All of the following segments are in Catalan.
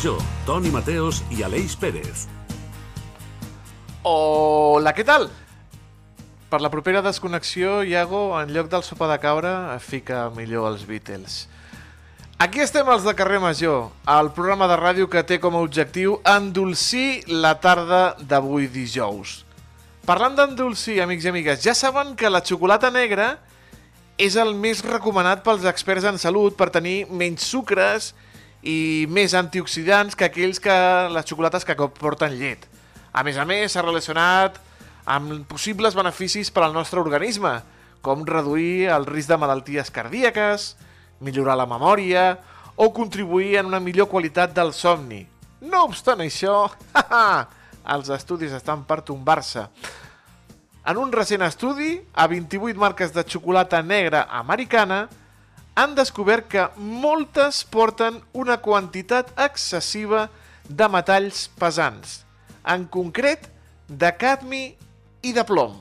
Major, Toni Mateos i Aleix Pérez. Hola, què tal? Per la propera desconnexió, Iago, en lloc del sopar de cabra, fica millor els Beatles. Aquí estem els de Carrer Major, el programa de ràdio que té com a objectiu endolcir la tarda d'avui dijous. Parlant d'endolcir, amics i amigues, ja saben que la xocolata negra és el més recomanat pels experts en salut per tenir menys sucres i més antioxidants que aquells que les xocolates que porten llet. A més a més, s'ha relacionat amb possibles beneficis per al nostre organisme, com reduir el risc de malalties cardíaques, millorar la memòria o contribuir en una millor qualitat del somni. No obstant això, els estudis estan per tombar-se. En un recent estudi, a 28 marques de xocolata negra americana, han descobert que moltes porten una quantitat excessiva de metalls pesants, en concret de cadmi i de plom.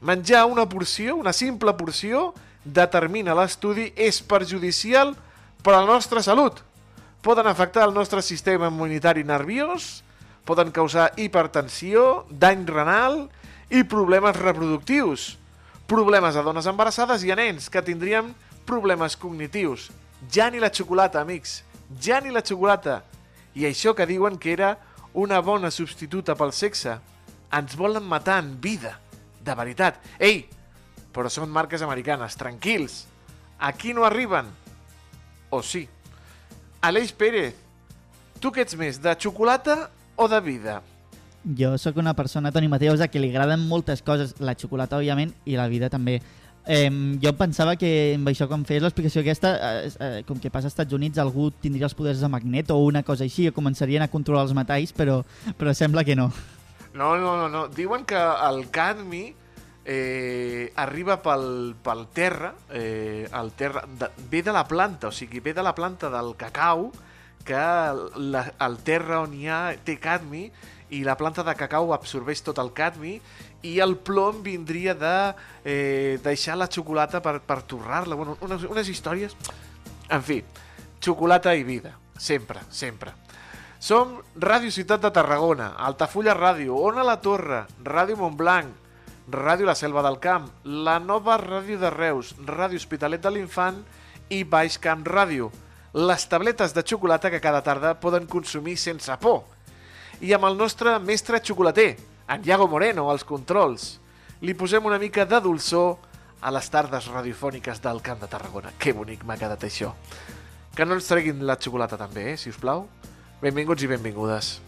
Menjar una porció, una simple porció, determina l'estudi, és perjudicial per a la nostra salut. Poden afectar el nostre sistema immunitari nerviós, poden causar hipertensió, dany renal i problemes reproductius, problemes a dones embarassades i a nens que tindrien problemes cognitius. Ja ni la xocolata, amics, ja ni la xocolata. I això que diuen que era una bona substituta pel sexe. Ens volen matar en vida, de veritat. Ei, però són marques americanes, tranquils. Aquí no arriben. O sí. Aleix Pérez, tu què ets més, de xocolata o de vida? Jo sóc una persona, Toni Mateus, a qui li agraden moltes coses, la xocolata, òbviament, i la vida també. Eh, jo pensava que amb això, quan feies l'explicació aquesta, eh, eh, com que passa als Estats Units, algú tindria els poders de magnet o una cosa així, i començarien a controlar els metalls, però, però sembla que no. No, no, no, no. Diuen que el cadmi eh, arriba pel, pel terra, eh, el terra de, ve de la planta, o sigui, ve de la planta del cacau, que la, el terra on hi ha té cadmi i la planta de cacau absorbeix tot el cadmi i el plom vindria de eh, deixar la xocolata per, per torrar-la. Bueno, unes, unes històries... En fi, xocolata i vida. Sempre, sempre. Som Ràdio Ciutat de Tarragona, Altafulla Ràdio, Ona la Torre, Ràdio Montblanc, Ràdio La Selva del Camp, la nova Ràdio de Reus, Ràdio Hospitalet de l'Infant i Baix Camp Ràdio. Les tabletes de xocolata que cada tarda poden consumir sense por. I amb el nostre mestre xocolater, en Iago Moreno, als controls. Li posem una mica de dolçor a les tardes radiofòniques del Camp de Tarragona. Que bonic m'ha quedat això. Que no ens treguin la xocolata també, eh, si us plau. Benvinguts i benvingudes.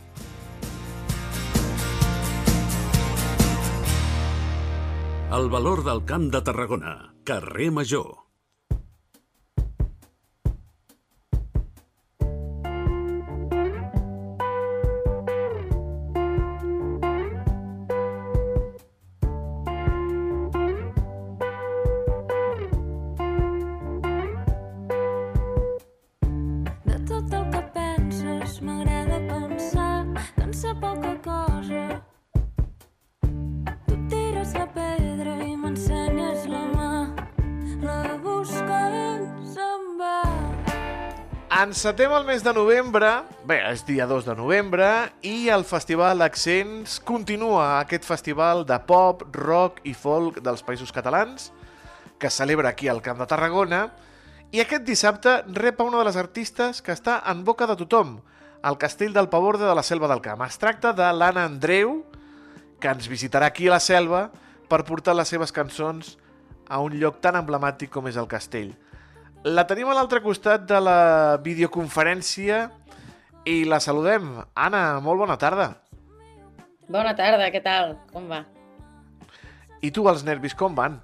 El valor del Camp de Tarragona. Carrer Major. Encetem el mes de novembre, bé, és dia 2 de novembre, i el Festival Accents continua aquest festival de pop, rock i folk dels països catalans, que es celebra aquí al Camp de Tarragona, i aquest dissabte rep a una de les artistes que està en boca de tothom, al Castell del Paborde de la Selva del Camp. Es tracta de l'Anna Andreu, que ens visitarà aquí a la selva per portar les seves cançons a un lloc tan emblemàtic com és el castell. La tenim a l'altre costat de la videoconferència i la saludem. Anna, molt bona tarda. Bona tarda, què tal? Com va? I tu, els nervis, com van?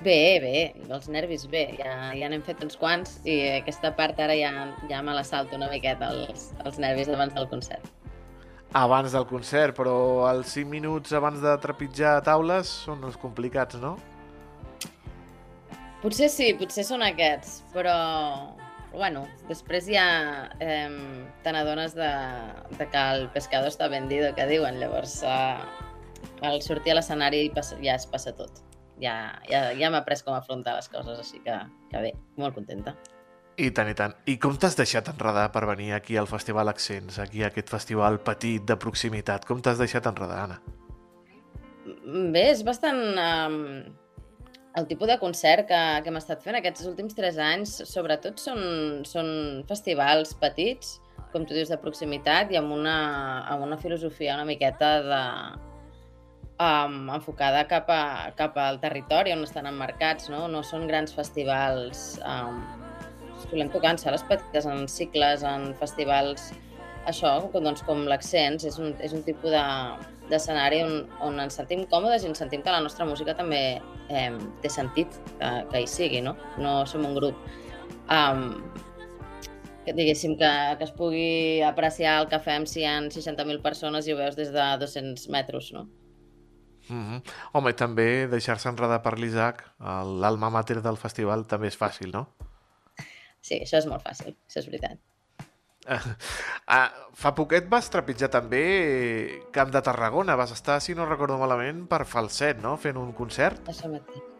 Bé, bé, els nervis bé, ja, ja n'hem fet uns quants i aquesta part ara ja, ja me la salto una miqueta, els, els nervis abans del concert. Abans del concert, però els 5 minuts abans de trepitjar taules són els complicats, no? Potser sí, potser són aquests, però bueno, després ja eh, te n'adones de, de que el pescador està vendido, que diuen, llavors eh, al sortir a l'escenari ja es passa tot. Ja, ja, ja m'he après com afrontar les coses, així que, que bé, molt contenta. I tant, i tant. I com t'has deixat enredar per venir aquí al Festival Accents, aquí a aquest festival petit de proximitat? Com t'has deixat enredar, Anna? Bé, és bastant... Um, el tipus de concert que, que hem estat fent aquests últims tres anys, sobretot, són, són festivals petits, com tu dius, de proximitat i amb una, amb una filosofia una miqueta de, um, enfocada cap, a, cap al territori on estan emmarcats, no? No són grans festivals... Um, solem tocar en sales petites, en cicles, en festivals... Això, doncs, com l'Accents, és, un, és un tipus de, d'escenari on, on ens sentim còmodes i ens sentim que la nostra música també eh, té sentit que, que hi sigui, no? No som un grup um, que diguéssim que, que es pugui apreciar el que fem si hi ha 60.000 persones i ho veus des de 200 metres, no? Mm -hmm. Home, i també deixar-se enredar per l'Isaac, l'alma mater del festival, també és fàcil, no? Sí, això és molt fàcil, això és veritat. Ah, fa poquet vas trepitjar també Camp de Tarragona. Vas estar, si no recordo malament, per Falset, no? Fent un concert.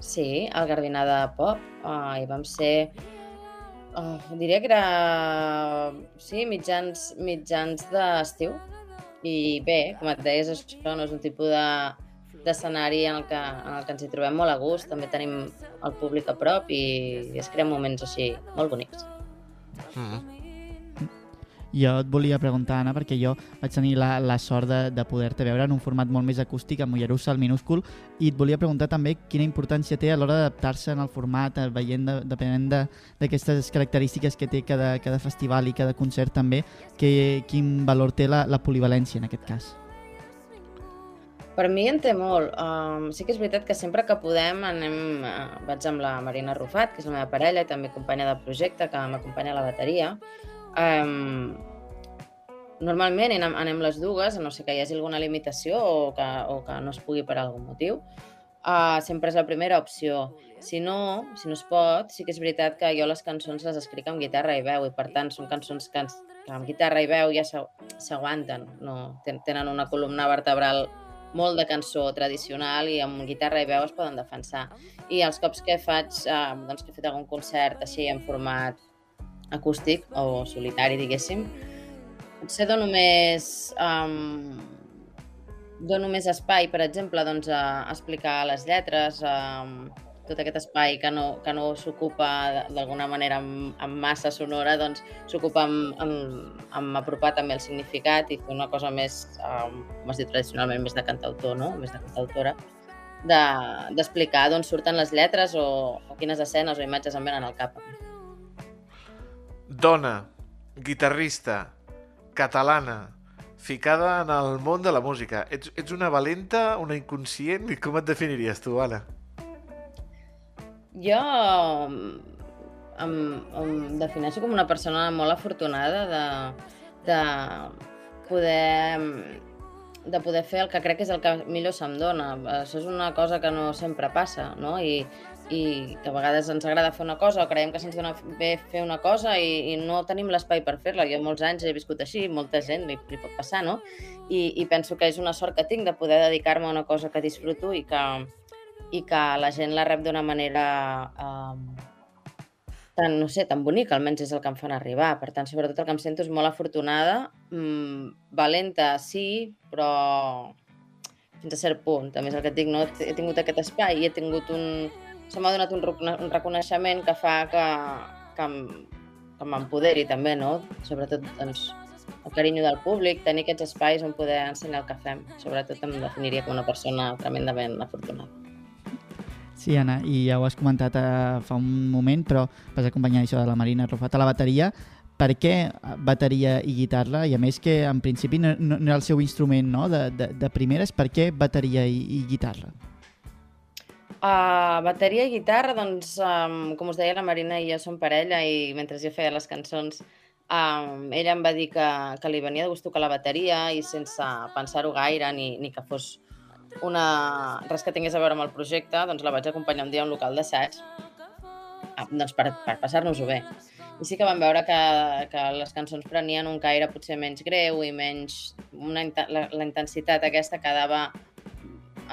Sí, al Garbinà de Pop. Uh, I vam ser... Uh, diria que era... Sí, mitjans, mitjans d'estiu. I bé, com et deies, això no és un tipus de d'escenari en, el que, en el que ens hi trobem molt a gust. També tenim el públic a prop i, i es creen moments així molt bonics. Mm -hmm. Jo et volia preguntar, Anna, perquè jo vaig tenir la, la sort de, de poder-te veure en un format molt més acústic, amb Mollerussa, al minúscul, i et volia preguntar també quina importància té a l'hora d'adaptar-se en el format, eh, veient, de, depenent d'aquestes de, característiques que té cada, cada festival i cada concert també, que, quin valor té la, la polivalència en aquest cas. Per mi en té molt. Um, sí que és veritat que sempre que podem anem, uh, vaig amb la Marina Rufat, que és la meva parella i també companya de projecte, que m'acompanya a la bateria. Um, normalment anem, anem les dues, a no sé que hi hagi alguna limitació o que, o que no es pugui per algun motiu. Uh, sempre és la primera opció. Si no, si no es pot, sí que és veritat que jo les cançons les escric amb guitarra i veu i per tant són cançons que, que amb guitarra i veu ja s'aguanten, no? tenen una columna vertebral molt de cançó tradicional i amb guitarra i veu es poden defensar. I els cops que faig, eh, doncs que he fet algun concert així en format acústic o solitari, diguéssim, potser dono més, um, dono més espai, per exemple, doncs, a explicar les lletres, um, tot aquest espai que no, que no s'ocupa d'alguna manera amb, amb massa sonora, doncs s'ocupa amb, amb, amb apropar també el significat i fer una cosa més, um, com es diu tradicionalment, més de cantautor, no? més de cantautora, d'explicar de, d'on surten les lletres o, o quines escenes o imatges em venen al cap. Dona, guitarrista, catalana, ficada en el món de la música. Ets, ets una valenta, una inconscient? Com et definiries tu, Anna? Jo em, em defineixo com una persona molt afortunada de, de poder de poder fer el que crec que és el que millor se'm dona. Això és una cosa que no sempre passa, no? I, i que a vegades ens agrada fer una cosa o creiem que se'ns dona bé fer una cosa i, i no tenim l'espai per fer-la. Jo molts anys he viscut així, molta gent li, li pot passar, no? I, I penso que és una sort que tinc de poder dedicar-me a una cosa que disfruto i que, i que la gent la rep d'una manera eh, tan, no sé, tan bonica, almenys és el que em fan arribar. Per tant, sobretot el que em sento és molt afortunada, mmm, valenta, sí, però fins a cert punt. També és el que et dic, no? He tingut aquest espai i he tingut un... Se m'ha donat un, un reconeixement que fa que, que, que m'empoderi també, no? Sobretot, doncs, el carinyo del públic, tenir aquests espais on poder ensenyar el que fem. Sobretot em definiria com una persona tremendament afortunada. Sí, Anna, i ja ho has comentat eh, fa un moment, però vas acompanyar això de la Marina Rufat a la bateria. Per què bateria i guitarra? I a més que en principi no, no, era el seu instrument no? de, de, de primeres, per què bateria i, i guitarra? Uh, bateria i guitarra, doncs, um, com us deia, la Marina i jo som parella i mentre jo feia les cançons um, ella em va dir que, que li venia de gust tocar la bateria i sense pensar-ho gaire ni, ni que fos una... res que tingués a veure amb el projecte, doncs la vaig acompanyar un dia a un local d'assaig ah, doncs per, per passar-nos-ho bé. I sí que vam veure que, que les cançons prenien un caire potser menys greu i menys... Una, la, la intensitat aquesta quedava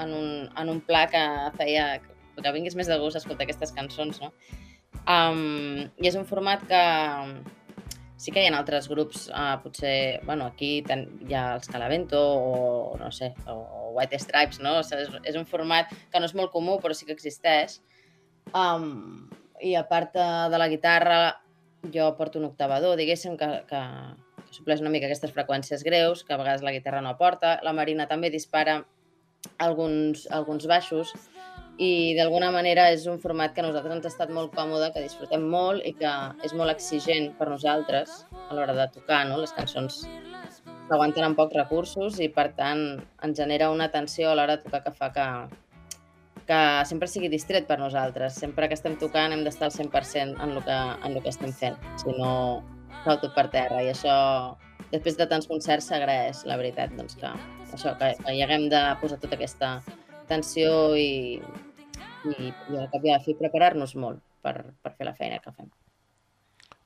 en un, en un pla que feia que vingués més de gust escoltar aquestes cançons, no? Um, I és un format que sí que hi ha altres grups, uh, potser, bueno, aquí ten, hi ha els Calavento o, no sé, o, White Stripes, no? O sigui, és, és un format que no és molt comú, però sí que existeix. Um, I a part de, de la guitarra, jo porto un octavador, diguéssim, que, que, que supleix una mica aquestes freqüències greus, que a vegades la guitarra no aporta. La Marina també dispara alguns, alguns baixos i d'alguna manera és un format que a nosaltres ens ha estat molt còmode, que disfrutem molt i que és molt exigent per nosaltres a l'hora de tocar, no? Les cançons s'aguanten amb pocs recursos i per tant ens genera una tensió a l'hora de tocar que fa que, que sempre sigui distret per nosaltres. Sempre que estem tocant hem d'estar al 100% en el, que, en el que estem fent, si no cau tot per terra i això després de tants concerts s'agraeix, la veritat, doncs que, això, que, que hi haguem de posar tota aquesta tensió i, i, i al cap i a la fi preparar-nos molt per, per fer la feina que fem.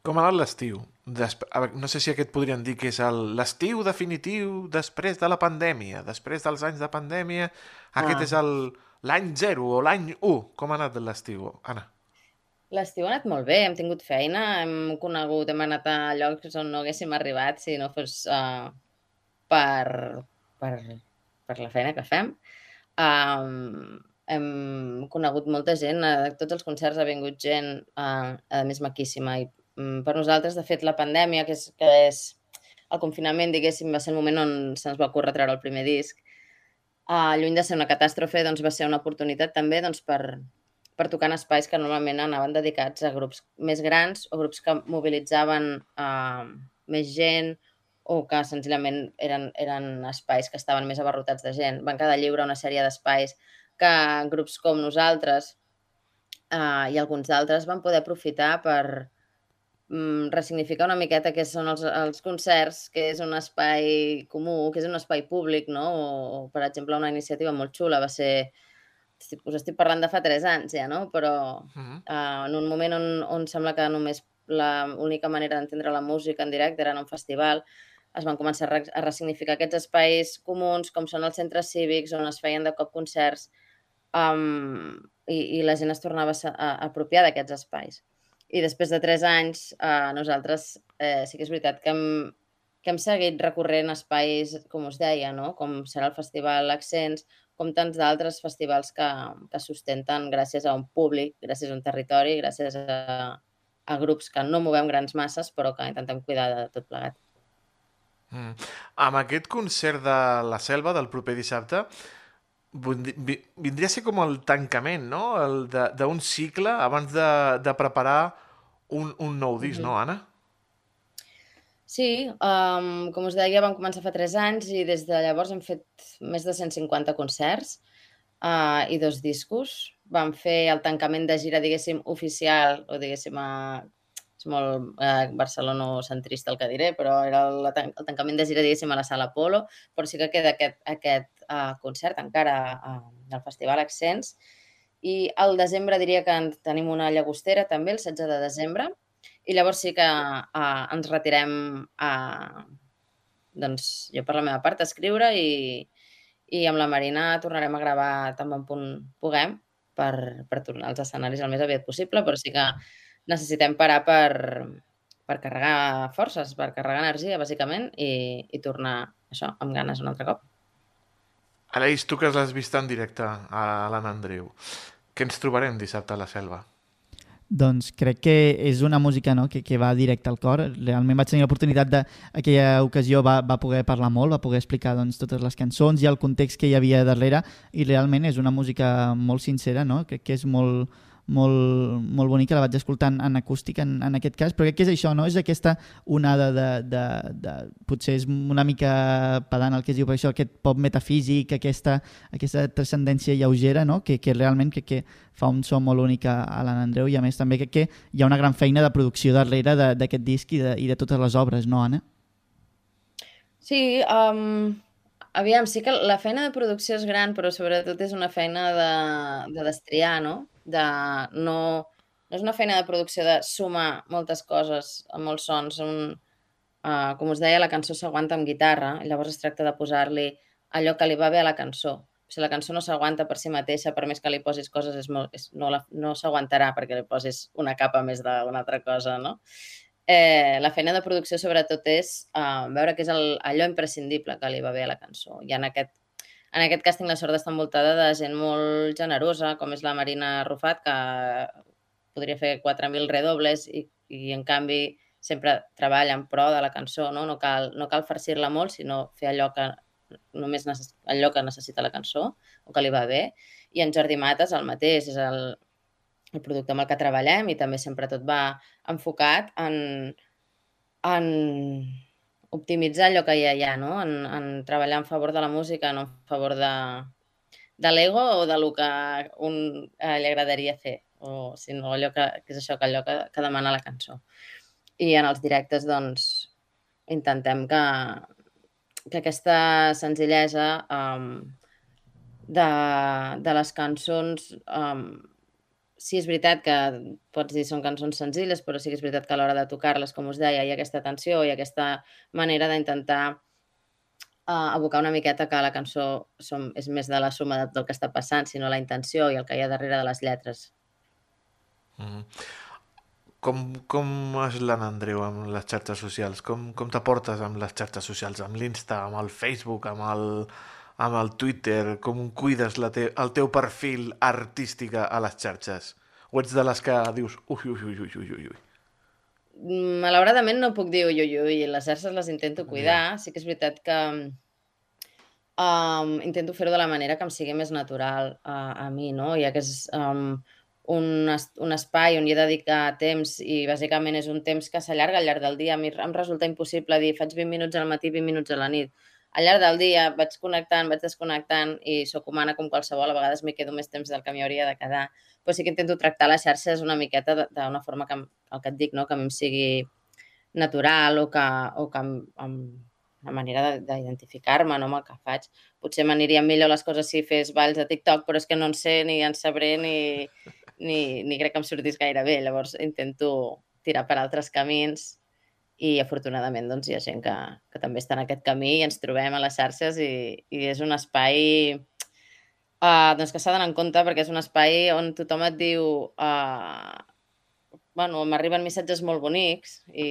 Com ha anat l'estiu? No sé si aquest podríem dir que és l'estiu definitiu després de la pandèmia, després dels anys de pandèmia. Aquest Ah. és el l'any 0 o l'any 1. Com ha anat l'estiu, Anna? L'estiu ha anat molt bé, hem tingut feina, hem conegut, hem anat a llocs on no haguéssim arribat si no fos uh, per, per, per la feina que fem. Um, hem conegut molta gent, a tots els concerts ha vingut gent, uh, a més maquíssima, i um, per nosaltres, de fet, la pandèmia, que és, que és el confinament, diguéssim, va ser el moment on se'ns va ocórrer treure el primer disc, uh, lluny de ser una catàstrofe, doncs va ser una oportunitat també doncs, per, per tocar en espais que normalment anaven dedicats a grups més grans o grups que mobilitzaven uh, més gent o que senzillament eren, eren espais que estaven més abarrotats de gent. Van quedar lliure una sèrie d'espais que grups com nosaltres uh, i alguns d'altres van poder aprofitar per mm, ressignificar una miqueta què són els, els concerts, que és un espai comú, que és un espai públic, no? O, o per exemple, una iniciativa molt xula va ser estic, us estic parlant de fa 3 anys ja, no? Però Mm -hmm. uh, en un moment on, on sembla que només l'única manera d'entendre la música en directe era en un festival, es van començar a, re a ressignificar aquests espais comuns, com són els centres cívics, on es feien de cop concerts, um, i, i la gent es tornava a, a, apropiar d'aquests espais. I després de 3 anys, uh, nosaltres eh, sí que és veritat que hem, que hem seguit recorrent espais, com us deia, no? com serà el Festival Accents, com tants d'altres festivals que, que sustenten gràcies a un públic, gràcies a un territori, gràcies a, a grups que no movem grans masses, però que intentem cuidar de tot plegat. Mm. Amb aquest concert de la Selva del proper dissabte, vindria a ser com el tancament, no? D'un cicle abans de, de preparar un, un nou disc, no, Anna? Sí, um, com us deia, vam començar fa 3 anys i des de llavors hem fet més de 150 concerts uh, i dos discos. Vam fer el tancament de gira, diguéssim, oficial, o diguéssim, a... molt eh, barcelonocentrista el que diré, però era el, el tancament de gira, diguéssim, a la Sala Polo, però sí que queda aquest, aquest uh, concert encara uh, del Festival Accents. I al desembre diria que en tenim una llagostera també, el 16 de desembre, i llavors sí que uh, ens retirem a, doncs, jo per la meva part, a escriure i, i amb la Marina tornarem a gravar tan bon punt puguem per, per tornar als escenaris el més aviat possible, però sí que necessitem parar per, per carregar forces, per carregar energia, bàsicament, i, i tornar això amb ganes un altre cop. Aleix, tu que l'has vist en directe a l'Anna Andreu, què ens trobarem dissabte a la Selva? Doncs crec que és una música no, que, que va directe al cor. Realment vaig tenir l'oportunitat de... Aquella ocasió va, va poder parlar molt, va poder explicar doncs, totes les cançons i el context que hi havia darrere i realment és una música molt sincera, no? crec que és molt, molt, molt bonica, la vaig escoltar en, en acústic en, en aquest cas, però crec que és això, no? és aquesta onada de, de, de, potser és una mica pedant el que es diu per això, aquest pop metafísic, aquesta, aquesta transcendència lleugera, no? que, que realment crec que fa un so molt únic a, l'Anna Andreu i a més també crec que hi ha una gran feina de producció darrere d'aquest disc i de, i de totes les obres, no Anna? Sí, um, aviam, sí que la feina de producció és gran, però sobretot és una feina de, de destriar, no? De no, no és una feina de producció de sumar moltes coses, molts sons. Un, uh, com us deia, la cançó s'aguanta amb guitarra, i llavors es tracta de posar-li allò que li va bé a la cançó. si la cançó no s'aguanta per si mateixa, per més que li posis coses, és molt, és, no, la, no s'aguantarà perquè li posis una capa més d'una altra cosa, no? Eh, la feina de producció sobretot és uh, veure què és el, allò imprescindible que li va bé a la cançó. I en aquest, en aquest càsting la sort està envoltada de gent molt generosa, com és la Marina Rufat, que podria fer 4.000 redobles i, i en canvi sempre treballa en pro de la cançó, no? No cal, no cal farcir-la molt, sinó fer allò que només allò que necessita la cançó o que li va bé. I en Jordi Mates el mateix, és el, el producte amb el que treballem i també sempre tot va enfocat en, en optimitzar allò que ja hi ha, no? en, en treballar en favor de la música, no en favor de, de l'ego o de lo que un eh, li agradaria fer, o sinó allò que, que és això, que allò que, que demana la cançó. I en els directes, doncs, intentem que, que aquesta senzillesa um, de, de les cançons um, sí és veritat que pots dir són cançons senzilles, però sí que és veritat que a l'hora de tocar-les, com us deia, hi ha aquesta tensió i aquesta manera d'intentar uh, abocar una miqueta que la cançó som, és més de la suma de, del que està passant, sinó la intenció i el que hi ha darrere de les lletres. Mm -hmm. Com, com és l'Anna Andreu amb les xarxes socials? Com, com t'aportes amb les xarxes socials? Amb l'Insta, amb el Facebook, amb el, amb el Twitter? Com cuides la te el teu perfil artístic a les xarxes? O ets de les que dius ui, ui, ui, ui, ui, ui? Malauradament no puc dir ui, ui, ui. Les xarxes les intento cuidar. Yeah. Sí que és veritat que um, intento fer-ho de la manera que em sigui més natural a, a mi, no? Ja que és... Um, un, un espai on hi he de dedicar temps i bàsicament és un temps que s'allarga al llarg del dia. A mi em resulta impossible dir faig 20 minuts al matí, 20 minuts a la nit. Al llarg del dia vaig connectant, vaig desconnectant i sóc humana com qualsevol. A vegades m'hi quedo més temps del que m'hi hauria de quedar. Però sí que intento tractar les xarxes una miqueta d'una forma que, el que et dic, no? que a mi em sigui natural o que, o que em, em, una manera d'identificar-me no, amb el que faig. Potser m'anirien millor les coses si fes balls a TikTok, però és que no en sé ni en sabré ni, ni, ni crec que em sortís gaire bé. Llavors intento tirar per altres camins i afortunadament doncs, hi ha gent que, que també està en aquest camí i ens trobem a les xarxes i, i és un espai uh, doncs que s'ha d'anar en compte perquè és un espai on tothom et diu uh, bueno, m'arriben missatges molt bonics i,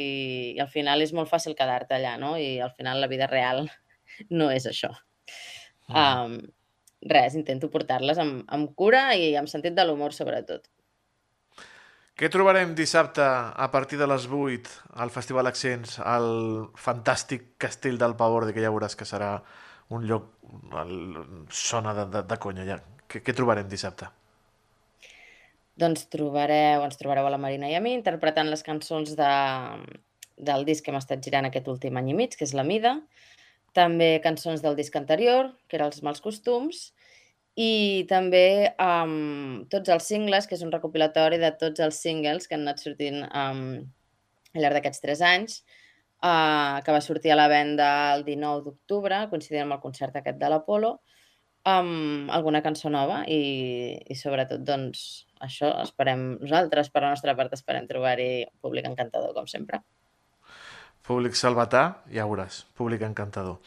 i al final és molt fàcil quedar-te allà, no? I al final la vida real no és això. Mm. Um, res, intento portar-les amb, amb cura i amb sentit de l'humor, sobretot. Què trobarem dissabte a partir de les 8 al Festival Accents, al fantàstic Castell del Pavor, que ja veuràs que serà un lloc, el, sona de, de, de conya ja. Què, què trobarem dissabte? Doncs trobareu, ens trobareu a la Marina i a mi interpretant les cançons de, del disc que hem estat girant aquest últim any i mig, que és La Mida, també cançons del disc anterior, que eren els mals costums, i també um, tots els singles, que és un recopilatori de tots els singles que han anat sortint um, al llarg d'aquests tres anys, uh, que va sortir a la venda el 19 d'octubre, coincidint amb el concert aquest de l'Apolo, amb alguna cançó nova i, i sobretot, doncs, això esperem nosaltres, per la nostra part, esperem trobar-hi públic encantador, com sempre. Públic salvatà, ja veuràs, públic encantador.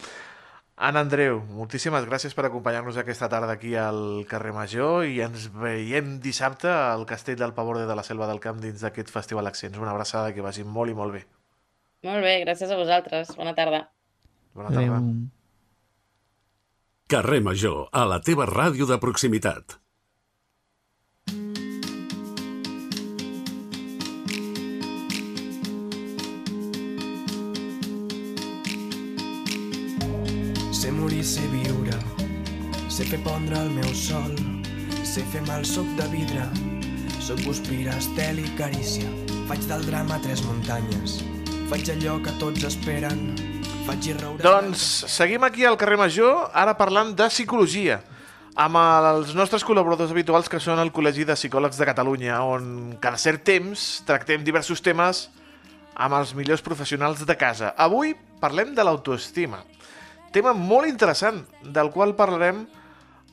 Anna Andreu, moltíssimes gràcies per acompanyar-nos aquesta tarda aquí al carrer Major i ens veiem dissabte al Castell del Pavor de la Selva del Camp dins d'aquest Festival Accents. Una abraçada que vagi molt i molt bé. Molt bé, gràcies a vosaltres. Bona tarda. Bona tarda. Adeu. Carrer Major, a la teva ràdio de proximitat. Sé morir, sé viure, sé fer pondre el meu sol, sé fer mal soc de vidre, soc guspira, estel i carícia, faig del drama tres muntanyes, faig allò que tots esperen, faig i roure... Doncs seguim aquí al carrer Major, ara parlant de psicologia. Amb els nostres col·laboradors habituals que són el Col·legi de Psicòlegs de Catalunya, on cada cert temps tractem diversos temes amb els millors professionals de casa. Avui parlem de l'autoestima. Tema molt interessant, del qual parlarem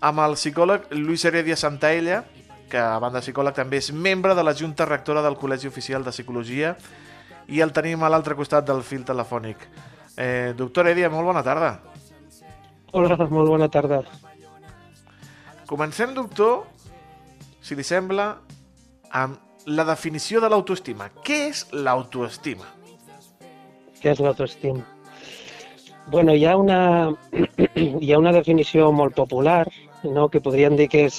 amb el psicòleg Lluís Heredia Santaella, que a banda de psicòleg també és membre de la Junta Rectora del Col·legi Oficial de Psicologia i el tenim a l'altre costat del fil telefònic. Eh, doctor Heredia, molt bona tarda. Hola, molt bona tarda. Comencem, doctor, si li sembla, amb la definició de l'autoestima. Què és l'autoestima? Què és l'autoestima? Bueno, hi ha, una, hi ha una definició molt popular no? que podríem dir que és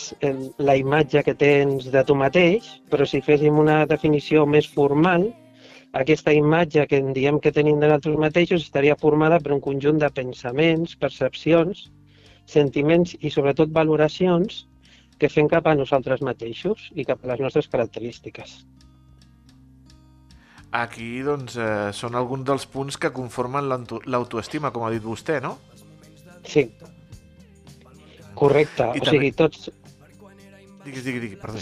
la imatge que tens de tu mateix, però si féssim una definició més formal, aquesta imatge que en diem que tenim de nosaltres mateixos estaria formada per un conjunt de pensaments, percepcions, sentiments i sobretot valoracions que fem cap a nosaltres mateixos i cap a les nostres característiques. Aquí, doncs, eh, són alguns dels punts que conformen l'auto- l'autoestima, com ha dit vostè, no? Sí. Correcte. I o també- sigui, tots, Digues, digui, digui, perdó.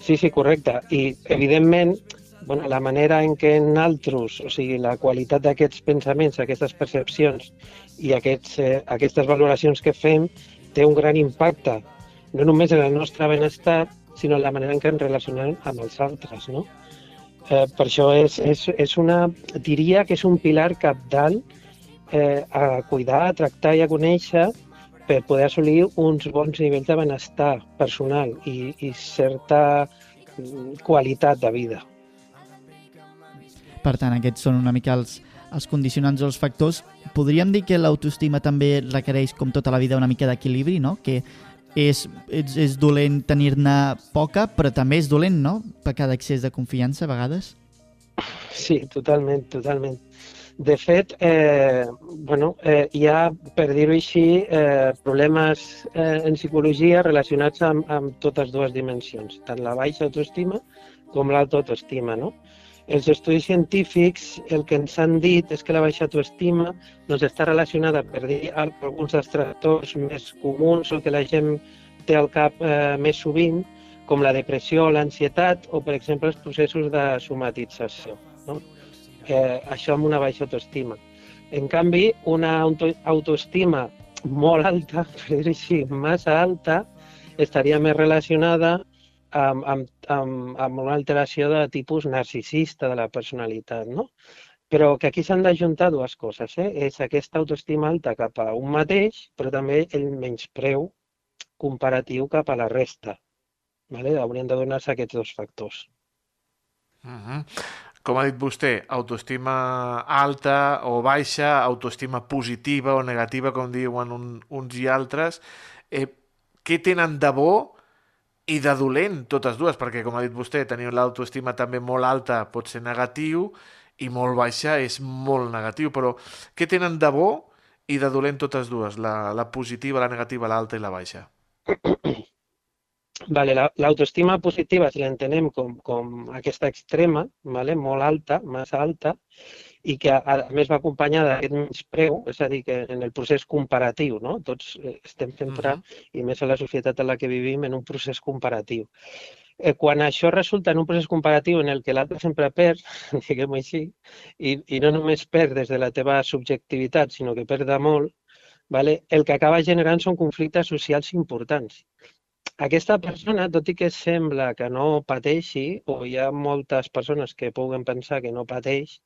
Sí, sí, correcte. I, evidentment, bueno, la manera en què nosaltres, o sigui, la qualitat d'aquests pensaments, aquestes percepcions i aquests, eh, aquestes valoracions que fem té un gran impacte, no només en el nostre benestar, sinó en la manera en què ens relacionem amb els altres, no? Eh, per això és, és, és una, diria que és un pilar capdalt eh, a cuidar, a tractar i a conèixer per poder assolir uns bons nivells de benestar personal i, i certa mm, qualitat de vida. Per tant, aquests són una mica els, els condicionants o els factors. Podríem dir que l'autoestima també requereix, com tota la vida, una mica d'equilibri, no? Que és, és, és dolent tenir-ne poca, però també és dolent, no? Pecar d'excés de confiança, a vegades. Sí, totalment, totalment. De fet, eh, bueno, eh, hi ha, per dir-ho així, eh, problemes eh, en psicologia relacionats amb, amb totes dues dimensions, tant la baixa autoestima com l'alta autoestima. No? Els estudis científics el que ens han dit és que la baixa autoestima doncs, està relacionada, per dir alguns dels tractors més comuns o que la gent té al cap eh, més sovint, com la depressió l'ansietat o, per exemple, els processos de somatització. No? Eh, això amb una baixa autoestima. En canvi, una auto autoestima molt alta, per dir-ho així, massa alta, estaria més relacionada amb, amb, amb, amb una alteració de tipus narcisista de la personalitat, no? Però que aquí s'han d'ajuntar dues coses, eh? És aquesta autoestima alta cap a un mateix, però també el menyspreu comparatiu cap a la resta. Vale? Haurien de donar-se aquests dos factors. Uh -huh. Com ha dit vostè, autoestima alta o baixa, autoestima positiva o negativa, com diuen un, uns i altres. Eh, què tenen de bo i de dolent totes dues? Perquè, com ha dit vostè, tenir l'autoestima també molt alta pot ser negatiu i molt baixa és molt negatiu, però què tenen de bo i de dolent totes dues? La, la positiva, la negativa, l'alta i la baixa. Vale, la- l'autoestima positiva, si l'entenem com, com aquesta extrema, vale, molt alta, massa alta, i que a, a més va acompanyada d'aquest menyspreu, és a dir, que en el procés comparatiu, no? tots eh, estem sempre, Mhm. i més a la societat en la que vivim, en un procés comparatiu. Eh, quan això resulta en un procés comparatiu en el que l'altre sempre perd, diguem-ho així, i, i no només perd des de la teva subjectivitat, sinó que perd de molt, vale? el que acaba generant són conflictes socials importants. Aquesta persona, tot i que sembla que no pateixi, o hi ha moltes persones que puguen pensar que no pateix,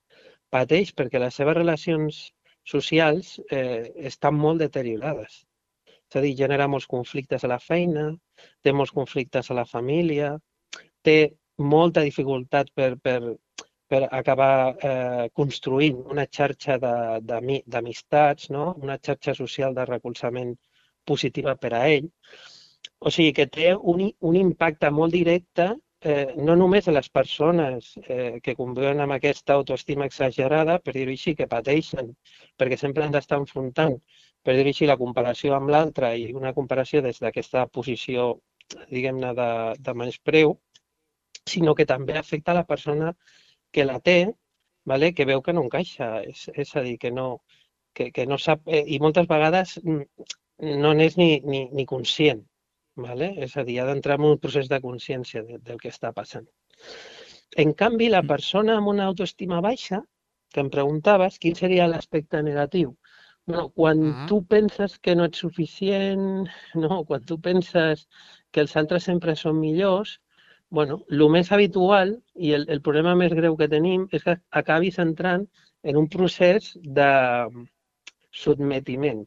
pateix perquè les seves relacions socials eh, estan molt deteriorades. És a dir, genera molts conflictes a la feina, té molts conflictes a la família, té molta dificultat per, per, per acabar eh, construint una xarxa d'amistats, no? una xarxa social de recolzament positiva per a ell. O sigui que té un, un impacte molt directe eh, no només a les persones eh, que conviuen amb aquesta autoestima exagerada, per dir-ho així, que pateixen, perquè sempre han d'estar enfrontant, per dir-ho així, la comparació amb l'altre i una comparació des d'aquesta posició, diguem-ne, de, de menyspreu, sinó que també afecta la persona que la té, vale? que veu que no encaixa, és, és a dir, que no, que, que no sap, eh, i moltes vegades mm, no n'és ni, ni, ni conscient, vale? és a dir, ha d'entrar en un procés de consciència de, del que està passant. En canvi, la persona amb una autoestima baixa, que em preguntaves, quin seria l'aspecte negatiu? Bueno, quan Mhm. tu penses que no ets suficient, no? quan tu penses que els altres sempre són millors, bueno, el més habitual i el, el problema més greu que tenim és que acabis entrant en un procés de sotmetiment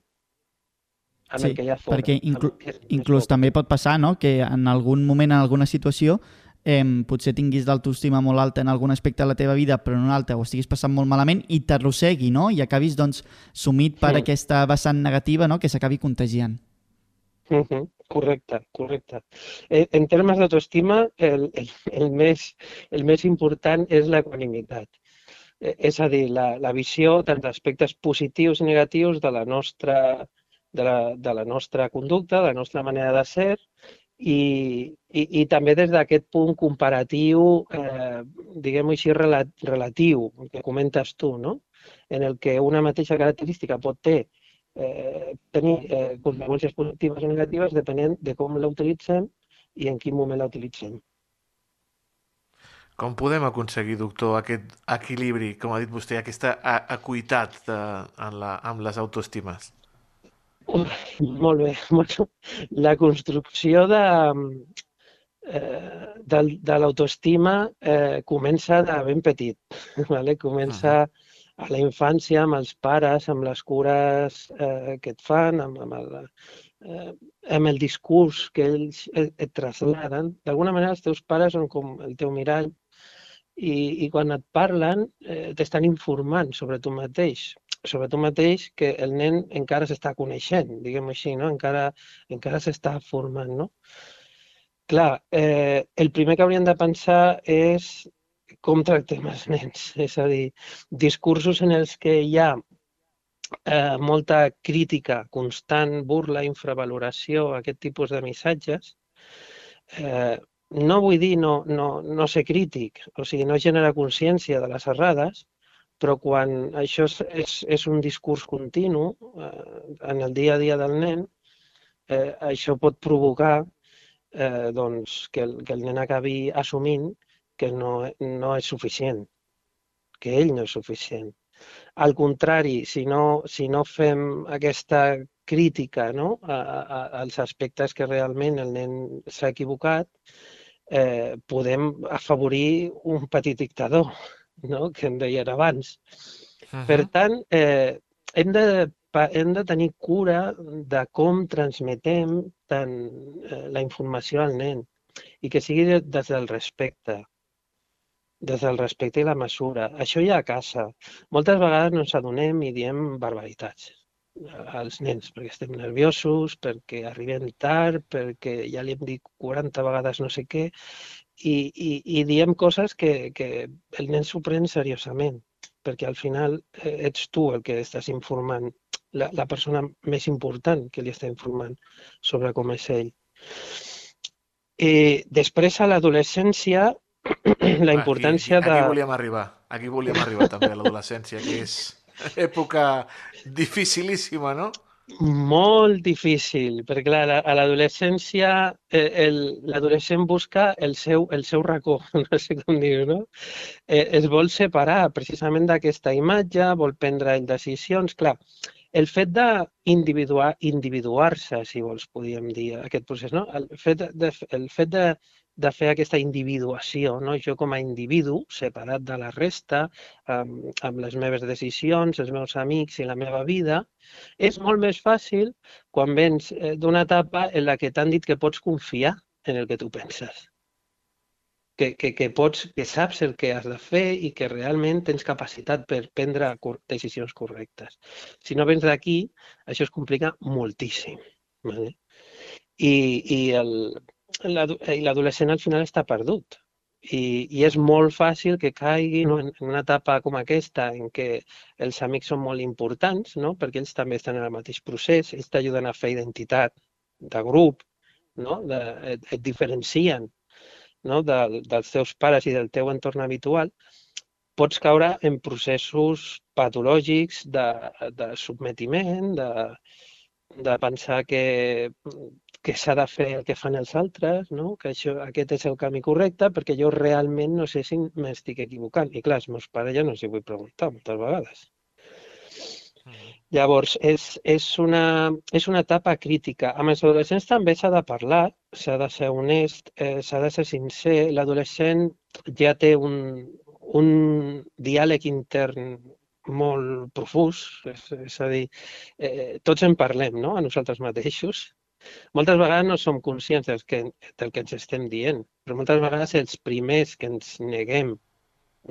amb Sí, el que hi ha fora. perquè més inclús també pot passar no? que en algun moment, en alguna situació, eh, potser tinguis l'autoestima molt alta en algun aspecte de la teva vida, però en un altre ho estiguis passant molt malament i t'arrossegui, no? I acabis, doncs, sumit per Sí. aquesta vessant negativa, no?, que s'acabi contagiant. Mhm, Correcte, correcte. Eh, En termes d'autoestima, el, el, el, més, el més important és l'equanimitat. Eh, És a dir, la, la visió tant d'aspectes positius i negatius de la nostra, de la, de la nostra conducta, de la nostra manera de ser, i, i, i també des d'aquest punt comparatiu, eh, diguem-ho així, rela, relatiu, que comentes tu, no? en el que una mateixa característica pot ter eh, tenir eh, conseqüències positives o negatives depenent de com la utilitzem i en quin moment la utilitzem. Com podem aconseguir, doctor, aquest equilibri, com ha dit vostè, aquesta a- equitat de, en la, amb les autoestimes? Molt bé. Bueno, la construcció de, eh, de, de l'autoestima eh, comença de ben petit. ¿vale? Comença a la infància amb els pares, amb les cures eh, que et fan, amb, amb, el, eh, amb el discurs que ells et, et traslladen. D'alguna manera els teus pares són com el teu mirall i, i quan et parlen eh, t'estan informant sobre tu mateix, sobre tu mateix que el nen encara s'està coneixent, diguem així, no? encara, encara s'està formant. No? Clar, eh, el primer que hauríem de pensar és com tractem els nens, és a dir, discursos en els que hi ha eh, molta crítica constant, burla, infravaloració, aquest tipus de missatges, eh, no vull dir no, no, no ser crític, o sigui, no generar consciència de les errades, però quan això és, és, és un discurs continu eh, en el dia a dia del nen, eh, això pot provocar eh, doncs, que, el, que el nen acabi assumint que no, no és suficient, que ell no és suficient. Al contrari, si no, si no fem aquesta crítica no? a, a, als aspectes que realment el nen s'ha equivocat, eh, podem afavorir un petit dictador, no? que em deien abans. Per tant, eh, hem, de, hem de tenir cura de com transmetem tant eh, la informació al nen i que sigui de- des del respecte, des del respecte i la mesura. Això ja a casa. Moltes vegades no ens adonem i diem barbaritats als nens, perquè estem nerviosos, perquè arribem tard, perquè ja li hem dit 40 vegades no sé què, i, i, i diem coses que, que el nen s'ho pren seriosament, perquè al final eh, ets tu el que estàs informant, la, la persona més important que li està informant sobre com és ell. I després a l'adolescència, la importància aquí, aquí de... volíem arribar, aquí volíem arribar també a l'adolescència, que és època dificilíssima, no? Molt difícil, perquè clar, a l'adolescència eh, l'adolescent busca el seu, el seu racó, no sé com dir-ho, no? Eh, es vol separar precisament d'aquesta imatge, vol prendre decisions. Clar, el fet d'individuar-se, individuar si vols, podríem dir, aquest procés, no? El fet de, el fet de, de fer aquesta individuació, no? jo com a individu, separat de la resta, amb, amb les meves decisions, els meus amics i la meva vida, és molt més fàcil quan vens eh, d'una etapa en la que t'han dit que pots confiar en el que tu penses. Que, que, que, pots, que saps el que has de fer i que realment tens capacitat per prendre decisions correctes. Si no vens d'aquí, això es complica moltíssim. Vale? I, i el- i l'adolescent al final està perdut. I, I és molt fàcil que caigui no, en una etapa com aquesta en què els amics són molt importants, no? perquè ells també estan en el mateix procés, ells t'ajuden a fer identitat de grup, no? de, et, et diferencien no? de, dels teus pares i del teu entorn habitual, pots caure en processos patològics de, de submetiment, de, de pensar que, que s'ha de fer el que fan els altres, no? que això, aquest és el camí correcte, perquè jo realment no sé si m'estic equivocant. I clar, els meus pares ja no els hi vull preguntar moltes vegades. Llavors, és, és, una, és una etapa crítica. Amb els adolescents també s'ha de parlar, s'ha de ser honest, eh, s'ha de ser sincer. L'adolescent ja té un, un diàleg intern molt profús, és, és a dir, eh, tots en parlem, no?, a nosaltres mateixos. Moltes vegades no som conscients del que, del que ens estem dient, però moltes vegades els primers que ens neguem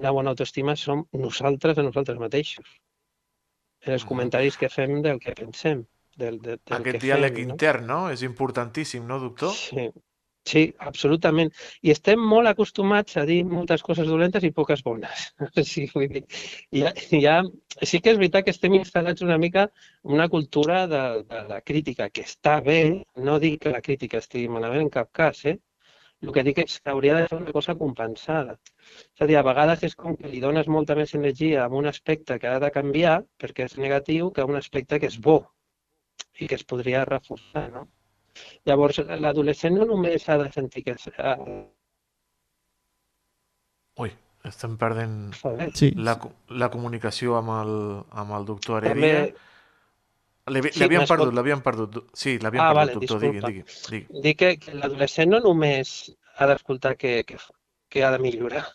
una bona autoestima som nosaltres a nosaltres mateixos. En els comentaris que fem del que pensem. Del, del, del Aquest que diàleg fem, no? intern, no? És importantíssim, no, doctor? Sí, sí, absolutament. I estem molt acostumats a dir moltes coses dolentes i poques bones. Sí, vull dir, ja, ja, sí que és veritat que estem instal·lats una mica en una cultura de, de la crítica, que està bé, no dic que la crítica estigui malament en cap cas, eh? El que dic és que hauria de ser una cosa compensada. És a dir, a vegades és com que li dones molta més energia a un aspecte que ha de canviar perquè és negatiu que a un aspecte que és bo i que es podria reforçar, no? Llavors, l'adolescent no només ha de sentir que és, eh, Ui, estem perdent. Sí. la, la comunicació amb el, amb el doctor També, Heredia. L'havi- Sí, perdut, l'havíem perdut. Sí, l'havíem Ah, perdut, vale, doctor, digui, digui, digui. dir que, que l'adolescent no només ha d'escoltar que, que, que ha de millorar.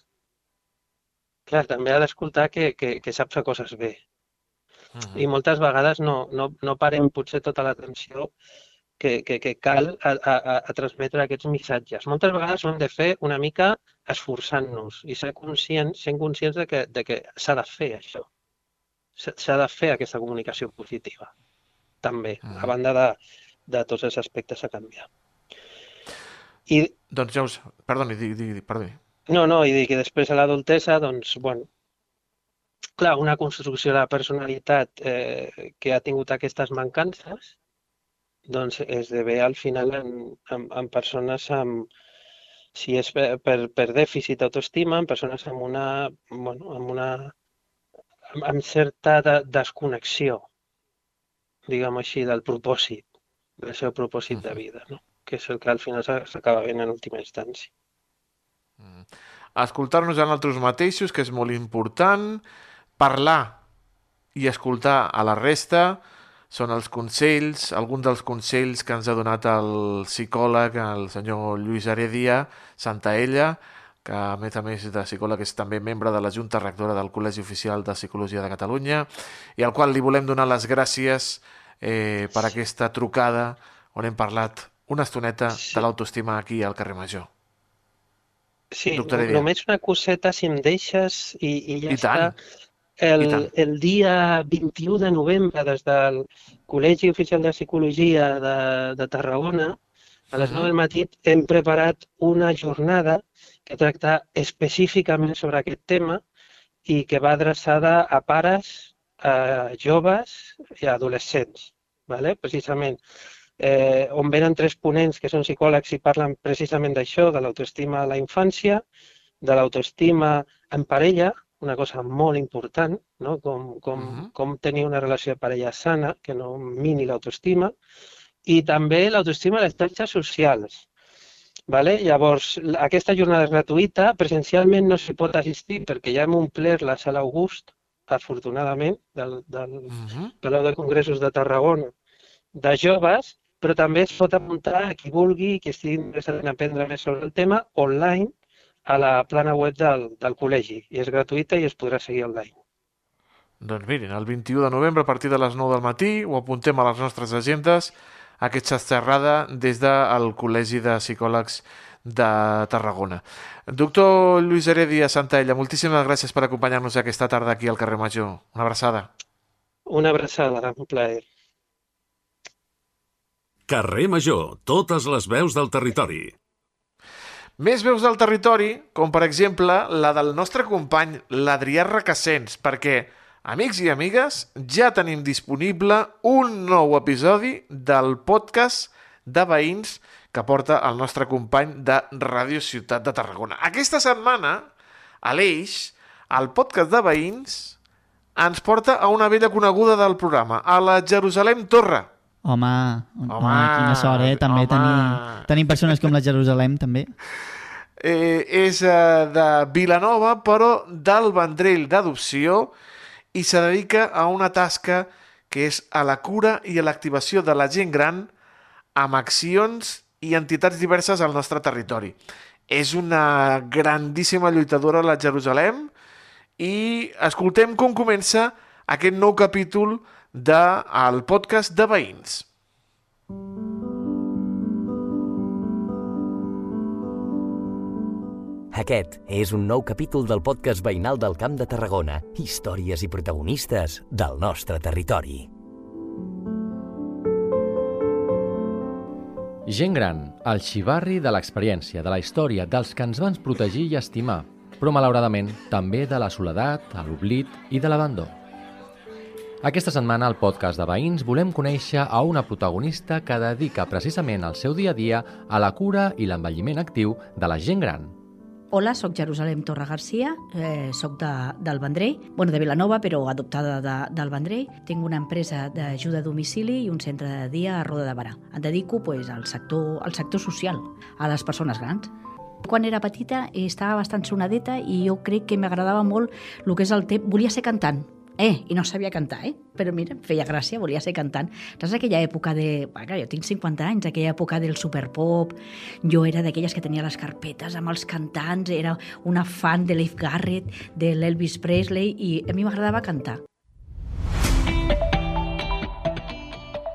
Clar, també ha d'escoltar que, que, que sap fer coses bé. Mhm. I moltes vegades no, no, no parem potser tota l'atenció que, que, que cal a, a, a- transmetre aquests missatges. Moltes vegades ho hem de fer una mica esforçant-nos i ser conscients, sent conscients de que, de que s'ha de fer això. S'ha de fer aquesta comunicació positiva, també, Mhm. a banda de, de tots els aspectes a canviar. I, Doncs ja us... Perdoni, digui, digui, digui, perdoni. no, no, i que després a l'adultesa, doncs, bueno, clar, una construcció de la personalitat eh, que ha tingut aquestes mancances, doncs esdevé al final en, en, en persones amb, si és per, per, per dèficit d'autoestima, en persones amb una, bueno, amb una, amb, amb certa de, desconnexió, diguem així, del propòsit, del seu propòsit de vida, no? que és el que al final s'a- s'acaba veient en última instància. Escoltar-nos a nosaltres mateixos, que és molt important. Parlar i escoltar a la resta són els consells, alguns dels consells que ens ha donat el psicòleg, el senyor Lluís Heredia Santaella, que a més a més de psicòleg és també membre de la Junta Rectora del Col·legi Oficial de Psicologia de Catalunya, i al qual li volem donar les gràcies eh, per aquesta trucada on hem parlat una estoneta de l'autoestima aquí al carrer Major. Sí, Doctor només una coseta, si em deixes, i, i ja I tant, està. El, i tant. el dia 21 de novembre, des del Col·legi Oficial de Psicologia de, de Tarragona, a les Mhm. 9 del matí hem preparat una jornada que tracta específicament sobre aquest tema i que va adreçada a pares, a joves i adolescents, ¿vale? precisament eh, on venen tres ponents que són psicòlegs i parlen precisament d'això, de l'autoestima a la infància, de l'autoestima en parella, una cosa molt important, no? com, com, Mhm. com tenir una relació de parella sana, que no mini l'autoestima, i també l'autoestima a les xarxes socials. Vale? Llavors, la- aquesta jornada és gratuïta, presencialment no s'hi pot assistir perquè ja hem omplert la sala August, afortunadament, del, del, Mhm. Palau de Congressos de Tarragona, de joves, però també es pot apuntar a qui vulgui, qui estigui interessat en aprendre més sobre el tema, online, a la plana web del, del col·legi. I és gratuïta i es podrà seguir online. Doncs mirin, el 21 de novembre a partir de les 9 del matí ho apuntem a les nostres agendes aquesta xerrada des del Col·legi de Psicòlegs de Tarragona. Doctor Lluís Heredia Santaella, moltíssimes gràcies per acompanyar-nos aquesta tarda aquí al carrer Major. Una abraçada. Una abraçada, un plaer. Carrer Major, totes les veus del territori. Més veus del territori, com per exemple la del nostre company l'Adrià Recassens, perquè, amics i amigues, ja tenim disponible un nou episodi del podcast de veïns que porta el nostre company de Ràdio Ciutat de Tarragona. Aquesta setmana, a l'Eix, el podcast de veïns ens porta a una vella coneguda del programa, a la Jerusalem Torre. Home, home, Home, quina sort, eh? També home. tenir, tenir persones com la Jerusalem, també. eh, és eh, de Vilanova, però del Vendrell d'adopció i se dedica a una tasca que és a la cura i a l'activació de la gent gran amb accions i entitats diverses al nostre territori. És una grandíssima lluitadora a la Jerusalem i escoltem com comença aquest nou capítol del de, podcast de veïns. Aquest és un nou capítol del podcast veïnal del Camp de Tarragona. Històries i protagonistes del nostre territori. Gent gran, el xivarri de l'experiència, de la història, dels que ens van protegir i estimar, però malauradament també de la soledat, l'oblit i de l'abandó. Aquesta setmana al podcast de Veïns volem conèixer a una protagonista que dedica precisament el seu dia a dia a la cura i l'envelliment actiu de la gent gran. Hola, sóc Jerusalem Torra Garcia, eh, sóc de, del Vendrell, bueno, de Vilanova, però adoptada de, del Vendrell. Tinc una empresa d'ajuda a domicili i un centre de dia a Roda de Barà. Em dedico pues, al, sector, al sector social, a les persones grans. Quan era petita estava bastant sonadeta i jo crec que m'agradava molt el que és el temps. Volia ser cantant, Eh, i no sabia cantar, eh? Però mira, feia gràcia, volia ser cantant. Saps aquella època de... Bueno, jo tinc 50 anys, aquella època del superpop. Jo era d'aquelles que tenia les carpetes amb els cantants, era una fan de Leif Garrett, de l'Elvis Presley, i a mi m'agradava cantar.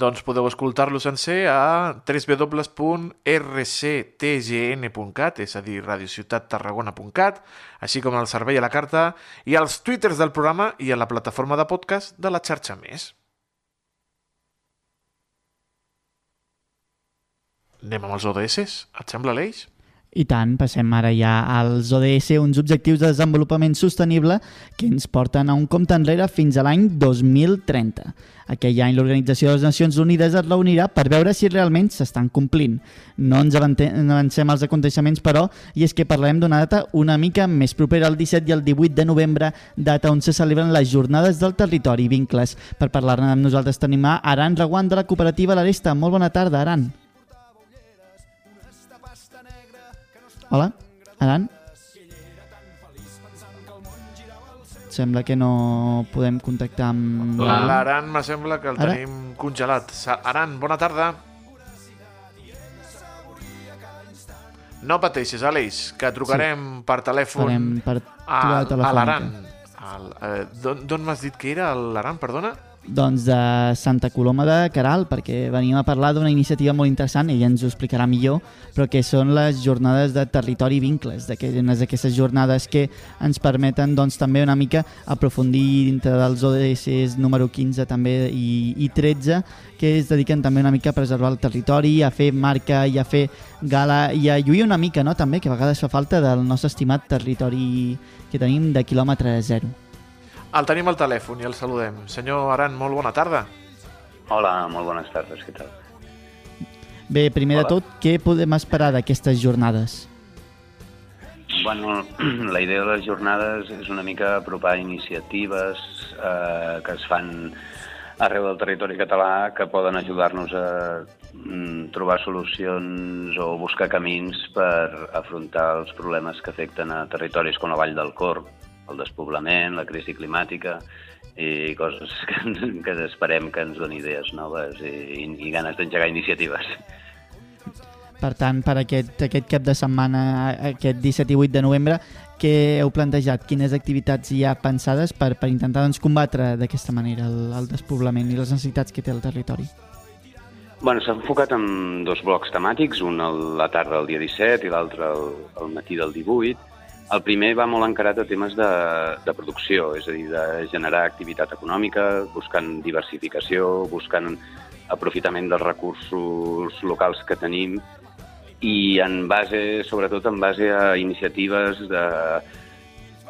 doncs podeu escoltar-lo sencer a www.rctgn.cat, és a dir, radiociutattarragona.cat, així com el servei a la carta, i als twitters del programa i a la plataforma de podcast de la xarxa Més. Anem amb els ODS? Et sembla, l'Eix? I tant, passem ara ja als ODS, uns objectius de desenvolupament sostenible que ens porten a un compte enrere fins a l'any 2030. Aquell any l'Organització de les Nacions Unides es reunirà per veure si realment s'estan complint. No ens avancem als aconteixements, però, i és que parlarem d'una data una mica més propera al 17 i el 18 de novembre, data on se celebren les Jornades del Territori i Vincles. Per parlar-ne amb nosaltres tenim a Aran Reguant de la cooperativa L'Aresta. Molt bona tarda, Aran. Hola, Aran? Sembla que no podem contactar amb... L'Aran me sembla que el Ara? tenim congelat. Aran, bona tarda. No pateixis, Aleix, que trucarem sí. per telèfon Farem per a, a l'Aran. Eh, D'on m'has dit que era l'Aran, perdona? Doncs de Santa Coloma de Caral, perquè venim a parlar d'una iniciativa molt interessant, ella ens ho explicarà millor, però que són les jornades de territori i vincles, unes d'aquestes jornades que ens permeten doncs, també una mica aprofundir dintre dels ODS número 15 també i, i 13, que es dediquen també una mica a preservar el territori, a fer marca i a fer gala i a lluir una mica, no? també, que a vegades fa falta del nostre estimat territori que tenim de quilòmetre zero. El tenim al telèfon i el saludem. Senyor Aran, molt bona tarda. Hola, molt bones tardes, què tal? Bé, primer Hola. de tot, què podem esperar d'aquestes jornades? Bueno, la idea de les jornades és una mica apropar iniciatives eh, que es fan arreu del territori català que poden ajudar-nos a mm, trobar solucions o buscar camins per afrontar els problemes que afecten a territoris com la Vall del Corp, el despoblament, la crisi climàtica i coses que, que esperem que ens doni idees noves i, i ganes d'engegar iniciatives. Per tant, per aquest, aquest cap de setmana, aquest 17 i 8 de novembre, què heu plantejat? Quines activitats hi ha pensades per, per intentar doncs, combatre d'aquesta manera el, el despoblament i les necessitats que té el territori? Bueno, S'ha enfocat en dos blocs temàtics, un a la tarda del dia 17 i l'altre al, al matí del 18, el primer va molt encarat a temes de, de producció, és a dir, de generar activitat econòmica, buscant diversificació, buscant aprofitament dels recursos locals que tenim i en base, sobretot en base a iniciatives de,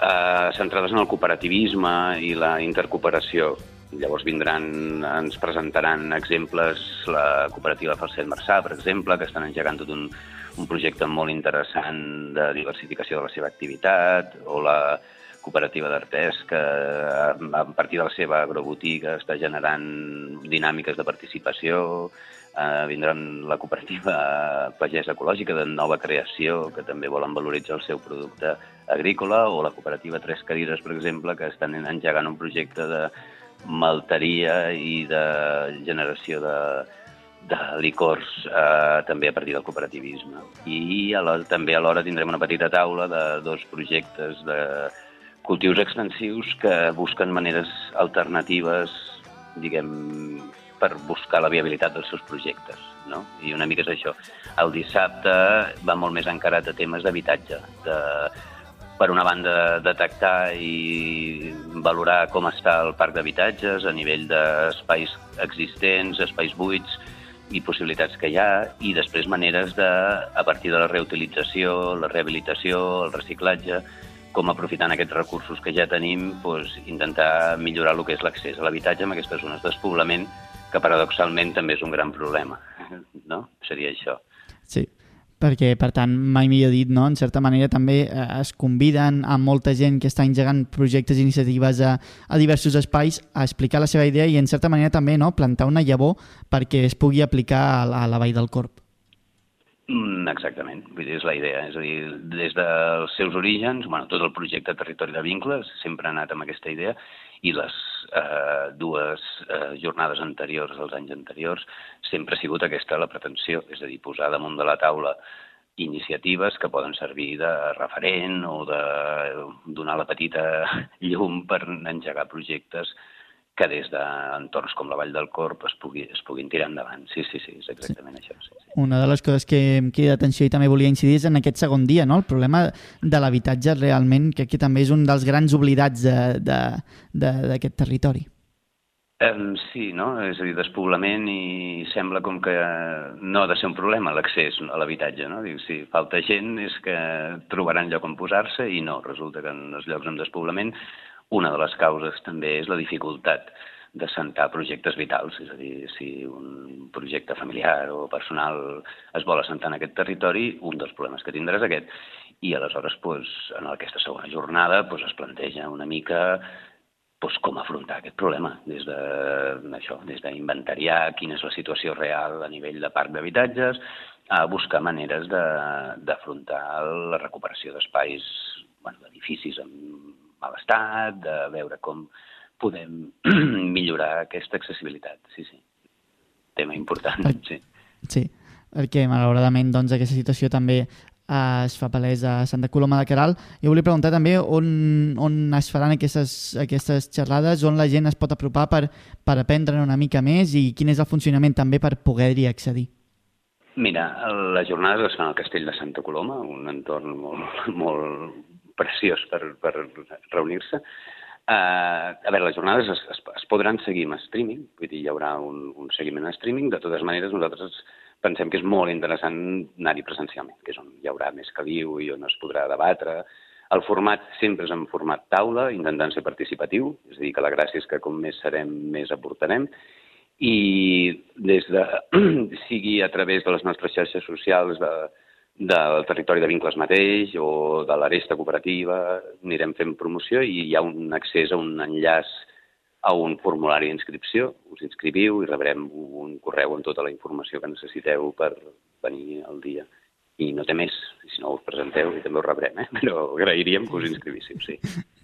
eh, centrades en el cooperativisme i la intercooperació. Llavors vindran, ens presentaran exemples, la cooperativa Falset Marçà, per exemple, que estan engegant tot un, un projecte molt interessant de diversificació de la seva activitat, o la cooperativa d'artès que a partir de la seva agrobotiga està generant dinàmiques de participació, eh, vindran la cooperativa Pagès Ecològica de nova creació, que també volen valoritzar el seu producte agrícola, o la cooperativa Tres Cadires, per exemple, que estan engegant un projecte de malteria i de generació de, de licors eh, també a partir del cooperativisme. I a la, també alhora tindrem una petita taula de dos projectes de cultius extensius que busquen maneres alternatives, diguem, per buscar la viabilitat dels seus projectes. No? I una mica és això. El dissabte va molt més encarat a temes d'habitatge, de, per una banda, detectar i valorar com està el parc d'habitatges a nivell d'espais existents, espais buits i possibilitats que hi ha, i després maneres de, a partir de la reutilització, la rehabilitació, el reciclatge, com aprofitant aquests recursos que ja tenim, doncs, intentar millorar el que és l'accés a l'habitatge en aquestes zones despoblament, que paradoxalment també és un gran problema. No? Seria això. Sí, perquè, per tant, mai millor dit, no? en certa manera també eh, es conviden a molta gent que està engegant projectes i iniciatives a, a diversos espais a explicar la seva idea i, en certa manera, també no? plantar una llavor perquè es pugui aplicar a, la, a la Vall del Corp. Mm, exactament, vull dir, és la idea. És a dir, des dels seus orígens, bueno, tot el projecte Territori de Vincles sempre ha anat amb aquesta idea i les eh, dues eh, jornades anteriors, els anys anteriors, sempre ha sigut aquesta la pretensió, és a dir, posar damunt de la taula iniciatives que poden servir de referent o de donar la petita llum per engegar projectes que des d'entorns com la Vall del Corp es, pugui, es puguin tirar endavant. Sí, sí, sí, és exactament sí. això. Sí, sí. Una de les coses que em crida atenció i també volia incidir és en aquest segon dia, no? el problema de l'habitatge realment, que aquí també és un dels grans oblidats d'aquest territori. Um, sí, no? És a dir, despoblament i sembla com que no ha de ser un problema l'accés a l'habitatge, no? Diu, si falta gent és que trobaran lloc on posar-se i no, resulta que en els llocs amb despoblament una de les causes també és la dificultat de sentar projectes vitals, és a dir, si un projecte familiar o personal es vol assentar en aquest territori, un dels problemes que tindrà és aquest. I aleshores, doncs, en aquesta segona jornada, doncs, es planteja una mica doncs, com afrontar aquest problema, des de, això, des d'inventariar quina és la situació real a nivell de parc d'habitatges, a buscar maneres d'afrontar la recuperació d'espais, bueno, d'edificis amb mal estat, de veure com podem millorar aquesta accessibilitat. Sí, sí. Tema important, per... sí. Sí, perquè malauradament doncs, aquesta situació també eh, es fa palès a Santa Coloma de Caral. Jo volia preguntar també on, on es faran aquestes, aquestes xerrades, on la gent es pot apropar per, per aprendre una mica més i quin és el funcionament també per poder-hi accedir. Mira, les jornades es fan al Castell de Santa Coloma, un entorn molt, molt preciós per, per reunir-se. Uh, a veure, les jornades es, es, es podran seguir en streaming, vull dir, hi haurà un, un seguiment en streaming. De totes maneres, nosaltres pensem que és molt interessant anar-hi presencialment, que és on hi haurà més caliu i on es podrà debatre. El format sempre és en format taula, intentant ser participatiu, és a dir, que la gràcia és que com més serem, més aportarem, i des de, sigui a través de les nostres xarxes socials, de, del territori de vincles mateix o de l'aresta cooperativa, anirem fent promoció i hi ha un accés a un enllaç a un formulari d'inscripció, us inscriviu i rebrem un correu amb tota la informació que necessiteu per venir al dia i no té més. Si no us presenteu i també ho rebrem, eh? però agrairíem que us inscrivíssiu, sí.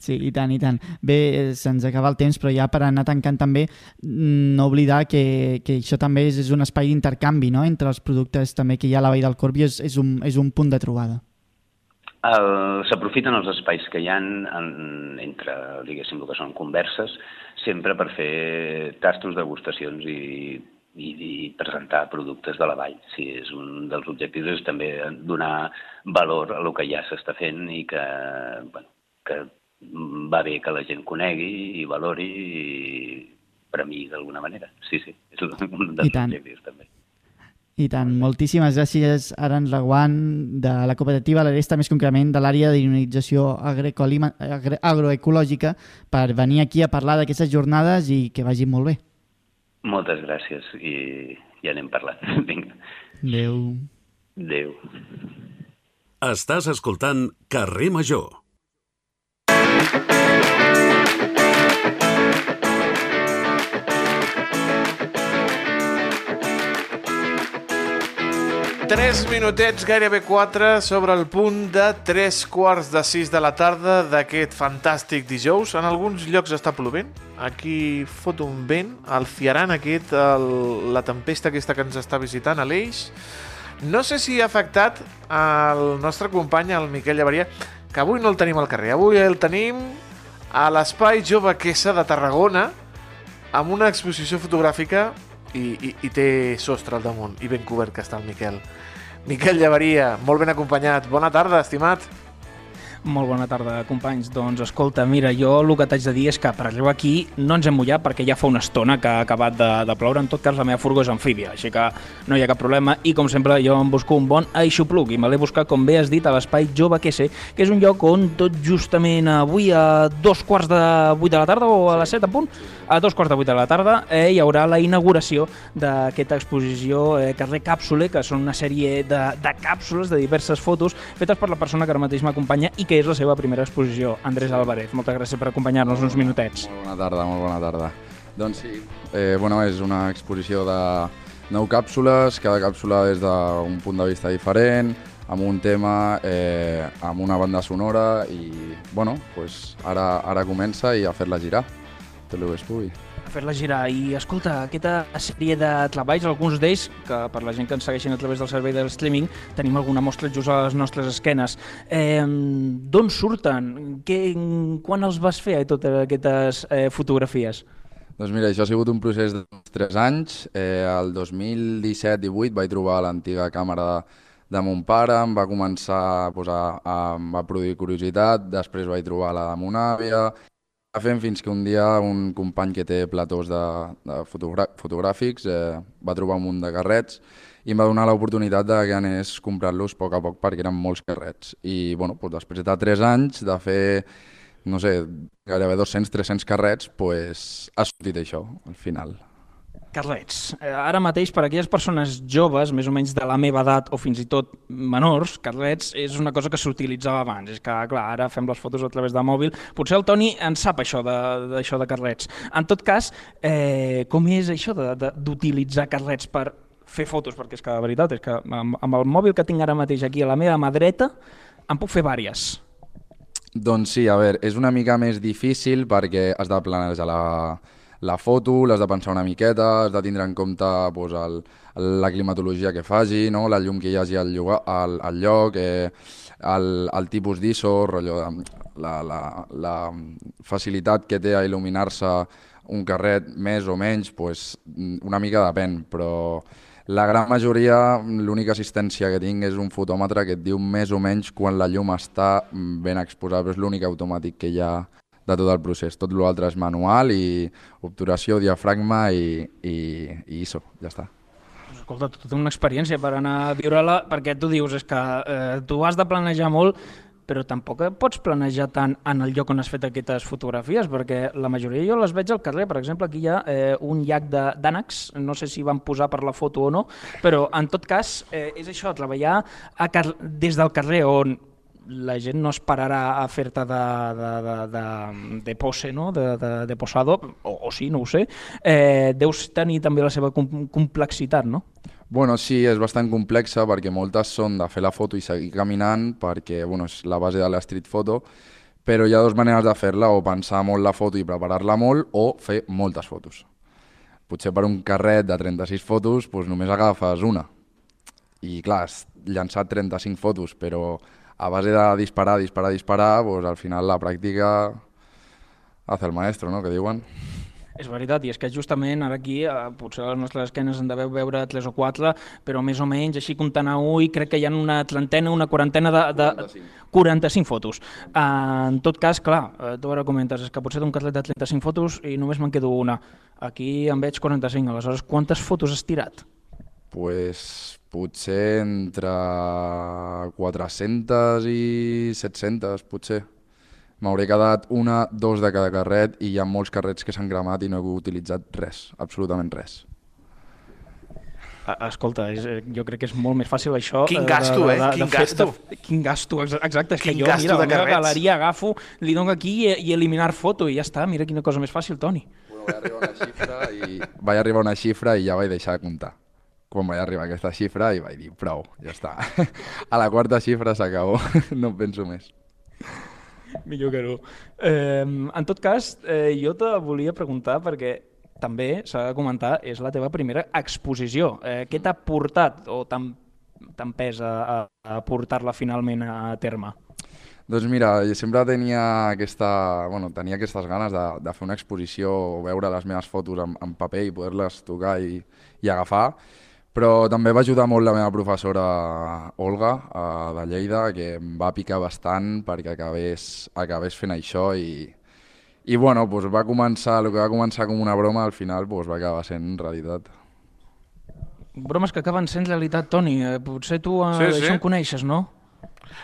Sí, i tant, i tant. Bé, se'ns acaba el temps, però ja per anar tancant també, mm, no oblidar que, que això també és, és un espai d'intercanvi no? entre els productes també que hi ha a la Vall del Corb i és, és, un, és un punt de trobada. S'aprofiten els espais que hi han en, entre, diguéssim, el que són converses, sempre per fer tastos, degustacions i i, i presentar productes de la vall. Sí, és un dels objectius és també donar valor a el que ja s'està fent i que, bueno, que va bé que la gent conegui i valori i mi d'alguna manera. Sí, sí, és un dels objectius també. I tant, moltíssimes gràcies, Aran Raguant, de la cooperativa l'Aresta, més concretament de l'àrea d'ionització agroecològica, per venir aquí a parlar d'aquestes jornades i que vagi molt bé. Moltes gràcies i, ja anem parlant. Vinga. Adéu. Adéu. Estàs escoltant Carrer Major. Tres minutets, gairebé quatre, sobre el punt de tres quarts de sis de la tarda d'aquest fantàstic dijous. En alguns llocs està plovent, aquí fot un vent, el fiaran aquest, el, la tempesta aquesta que ens està visitant, a l'Eix. No sé si ha afectat el nostre company, el Miquel Llavaria, que avui no el tenim al carrer, avui el tenim a l'Espai Jove Quessa de Tarragona, amb una exposició fotogràfica i, i, i té sostre al damunt i ben cobert que està el Miquel. Miquel Llavaria, molt ben acompanyat. Bona tarda, estimat. Molt bona tarda, companys. Doncs escolta, mira, jo el que t'haig de dir és que per arribar aquí no ens hem mullat perquè ja fa una estona que ha acabat de, de ploure. En tot cas, la meva furgo és amfíbia, així que no hi ha cap problema. I com sempre, jo em busco un bon aixopluc i me l'he buscat, com bé has dit, a l'espai Jove QC, que és un lloc on tot justament avui a dos quarts de vuit de la tarda o a les set a punt, a dos quarts de vuit de la tarda eh, hi haurà la inauguració d'aquesta exposició eh, Carrer Càpsule, que són una sèrie de, de càpsules de diverses fotos fetes per la persona que ara mateix m'acompanya i que és la seva primera exposició, Andrés Álvarez. Moltes gràcies per acompanyar-nos uns minutets. Molt bona tarda, molt bona tarda. Doncs sí, eh, bueno, és una exposició de nou càpsules, cada càpsula és d'un punt de vista diferent, amb un tema, eh, amb una banda sonora i, bueno, pues ara, ara comença i a fer-la girar, tot el que es pugui fer-la girar. I escolta, aquesta sèrie de treballs, alguns d'ells, que per la gent que ens segueixen a través del servei del streaming, tenim alguna mostra just a les nostres esquenes. Eh, D'on surten? Que, quan els vas fer, eh, totes aquestes eh, fotografies? Doncs mira, això ha sigut un procés de 3 anys. Eh, el 2017-18 vaig trobar l'antiga càmera de, de mon pare, em va començar a, posar, a, em va produir curiositat, després vaig trobar la de mon àvia, fent fins que un dia un company que té platós de, de fotogràfics eh, va trobar un munt de carrets i em va donar l'oportunitat de que anés comprant-los a poc a poc perquè eren molts carrets. I bueno, doncs després de 3 anys de fer, no sé, gairebé 200-300 carrets, pues, ha sortit això al final. Carlets, eh, ara mateix per a aquelles persones joves, més o menys de la meva edat o fins i tot menors, Carlets és una cosa que s'utilitzava abans. És que, clar, ara fem les fotos a través de mòbil. Potser el Toni en sap això de, d'això de Carlets. En tot cas, eh, com és això d'utilitzar Carlets per fer fotos? Perquè és que la veritat és que amb, amb el mòbil que tinc ara mateix aquí a la meva mà dreta en puc fer vàries. Doncs sí, a veure, és una mica més difícil perquè has de planejar la, la foto, l'has de pensar una miqueta, has de tindre en compte pues, el, la climatologia que faci, no? la llum que hi hagi al, lloc, al, al lloc, eh, el, el tipus d'ISO, la, la, la facilitat que té a il·luminar-se un carret més o menys, pues, una mica depèn, però la gran majoria, l'única assistència que tinc és un fotòmetre que et diu més o menys quan la llum està ben exposada, però és l'únic automàtic que hi ha de tot el procés. Tot l'altre és manual i obturació, diafragma i, i, i ISO, ja està. Escolta, tota una experiència per anar a viure-la, perquè tu dius és que eh, tu has de planejar molt, però tampoc pots planejar tant en el lloc on has fet aquestes fotografies, perquè la majoria jo les veig al carrer. Per exemple, aquí hi ha eh, un llac d'ànecs, no sé si van posar per la foto o no, però en tot cas eh, és això, treballar a des del carrer on la gent no esperarà a fer-te de, de, de, de, de pose, no? de, de, de posado, o, o sí, no ho sé, eh, deus tenir també la seva complexitat, no? Bueno, sí, és bastant complexa perquè moltes són de fer la foto i seguir caminant perquè bueno, és la base de la street photo, però hi ha dues maneres de fer-la, o pensar molt la foto i preparar-la molt, o fer moltes fotos. Potser per un carret de 36 fotos doncs només agafes una. I clar, has llançat 35 fotos, però a base de disparar, disparar, disparar, pues al final la pràctica hace el maestro, no?, que diuen. És veritat, i és que justament ara aquí, eh, potser a les nostres esquenes en deveu veure tres o quatre, però més o menys, així comptant a ull, crec que hi ha una trentena, una quarantena de... de 45. 45 fotos. Eh, en tot cas, clar, eh, tu ara comentes, és que potser d'un carlet de 35 fotos i només me'n quedo una. Aquí en veig 45, aleshores quantes fotos has tirat? Pues Potser entre 400 i 700, potser. M'hauré quedat una, dos de cada carret i hi ha molts carrets que s'han cremat i no he utilitzat res, absolutament res. Escolta, és, eh, jo crec que és molt més fàcil això. Quin gasto, eh? De, de, quin de, gasto. De, quin gasto, exacte. És quin que jo, gasto mira, de carrets. la galeria agafo, li dono aquí i, i eliminar foto i ja està. Mira quina cosa més fàcil, Toni. Bueno, vaig arribar a una xifra i, vaig arribar a una xifra i ja vaig deixar de comptar quan vaig arribar a aquesta xifra i vaig dir, prou, ja està. A la quarta xifra s'acabó, no en penso més. Millor que no. Eh, en tot cas, eh, jo te volia preguntar perquè també s'ha de comentar, és la teva primera exposició. Eh, què t'ha portat o t'ha pesa a, a portar-la finalment a terme? Doncs mira, jo sempre tenia, aquesta, bueno, tenia aquestes ganes de, de fer una exposició, veure les meves fotos en, en paper i poder-les tocar i, i agafar, però també va ajudar molt la meva professora Olga eh, de Lleida, que em va picar bastant perquè acabés, acabés fent això i, i bueno, doncs va començar, el que va començar com una broma al final doncs va acabar sent realitat. Bromes que acaben sent realitat, Toni. Eh, potser tu eh, Sí, sí. això en coneixes, no?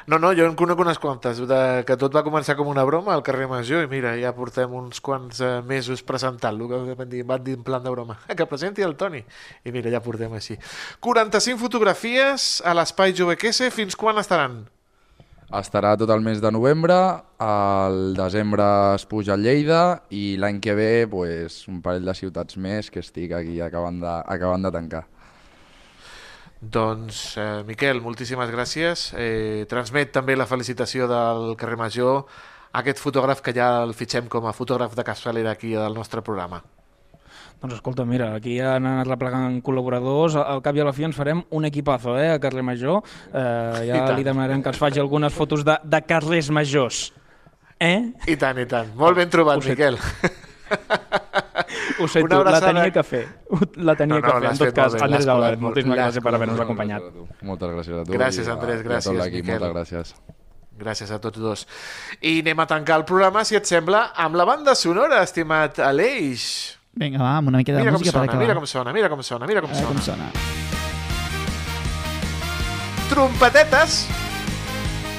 No, no, jo en conec unes quantes, de, que tot va començar com una broma al carrer Major i mira, ja portem uns quants eh, mesos presentant-lo, que van dir, van dir en plan de broma, que presenti el Toni. I mira, ja portem així. 45 fotografies a l'Espai Jovequese, fins quan estaran? Estarà tot el mes de novembre, al desembre es puja a Lleida i l'any que ve pues, un parell de ciutats més que estic aquí acabant de, acabant de tancar. Doncs, eh, Miquel, moltíssimes gràcies. Eh, transmet també la felicitació del carrer Major a aquest fotògraf que ja el fitxem com a fotògraf de capçalera aquí al nostre programa. Doncs escolta, mira, aquí ja han anat replegant col·laboradors, al cap i a la fi ens farem un equipazo eh, a Carrer Major, eh, ja li demanarem que ens faci algunes fotos de, de carrers majors. Eh? I tant, i tant. Molt ben trobat, Ho. Miquel. Ho sento, Una la abraçada. tenia que fer. La tenia No, no, que fer. En tot cas, Andrés Álvarez, molt. moltíssimes gràcies per haver-nos acompanyat. Moltes gràcies a tu. Gràcies, Andrés, i a gràcies, Miquel. Moltes gràcies. Gràcies a tots dos. I anem a tancar el programa, si et sembla, amb la banda sonora, estimat Aleix. Vinga, va, amb una mica de Mira música per sona, acabar. mira com sona, mira com sona, mira com sona. com sona. Trompetetes,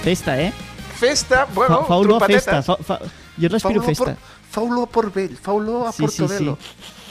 Festa, eh? festa, bueno, fa, fa olor trompetetes. festa. Fa, fa... Jo respiro olor a festa. Por, fa olor a Port Vell, fa olor a Sí, sí, Portobello. sí.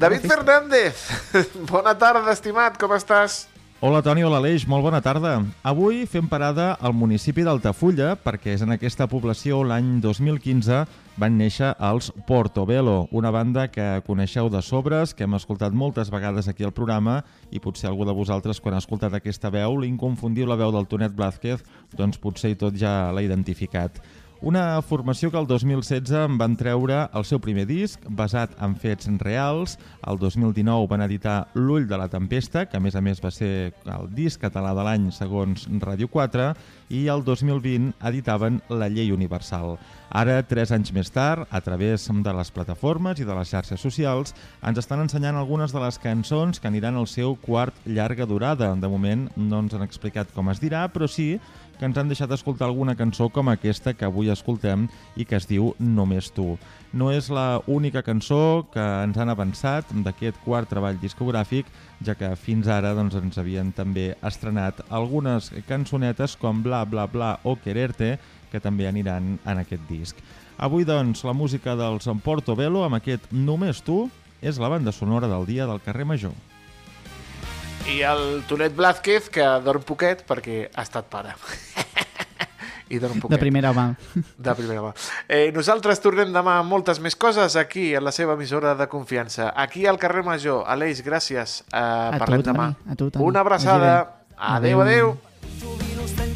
David Fernández, bona tarda, estimat, com estàs? Hola Toni, hola Aleix, molt bona tarda. Avui fem parada al municipi d'Altafulla perquè és en aquesta població l'any 2015 van néixer els Portobello, una banda que coneixeu de sobres, que hem escoltat moltes vegades aquí al programa i potser algú de vosaltres quan ha escoltat aquesta veu, l'inconfundible veu del Tonet Blázquez, doncs potser i tot ja l'ha identificat. Una formació que el 2016 en van treure el seu primer disc, basat en fets reals. El 2019 van editar L'ull de la tempesta, que a més a més va ser el disc català de l'any segons Radio 4, i el 2020 editaven La llei universal. Ara, tres anys més tard, a través de les plataformes i de les xarxes socials, ens estan ensenyant algunes de les cançons que aniran al seu quart llarga durada. De moment no ens han explicat com es dirà, però sí que ens han deixat escoltar alguna cançó com aquesta que avui escoltem i que es diu Només tu. No és la única cançó que ens han avançat d'aquest quart treball discogràfic, ja que fins ara doncs, ens havien també estrenat algunes cançonetes com Bla Bla Bla o Quererte, que també aniran en aquest disc. Avui, doncs, la música dels Portobello amb aquest Només tu és la banda sonora del dia del carrer Major. I el Tonet Blázquez, que dorm poquet perquè ha estat pare. I dorm poquet. De primera mà. De primera mà. Eh, nosaltres tornem demà amb moltes més coses aquí, a la seva emissora de confiança. Aquí al carrer Major. Aleix, gràcies. Eh, A tu, parlem Toni, demà. a tu, Toni. Una abraçada. Adéu, Adéu. adéu.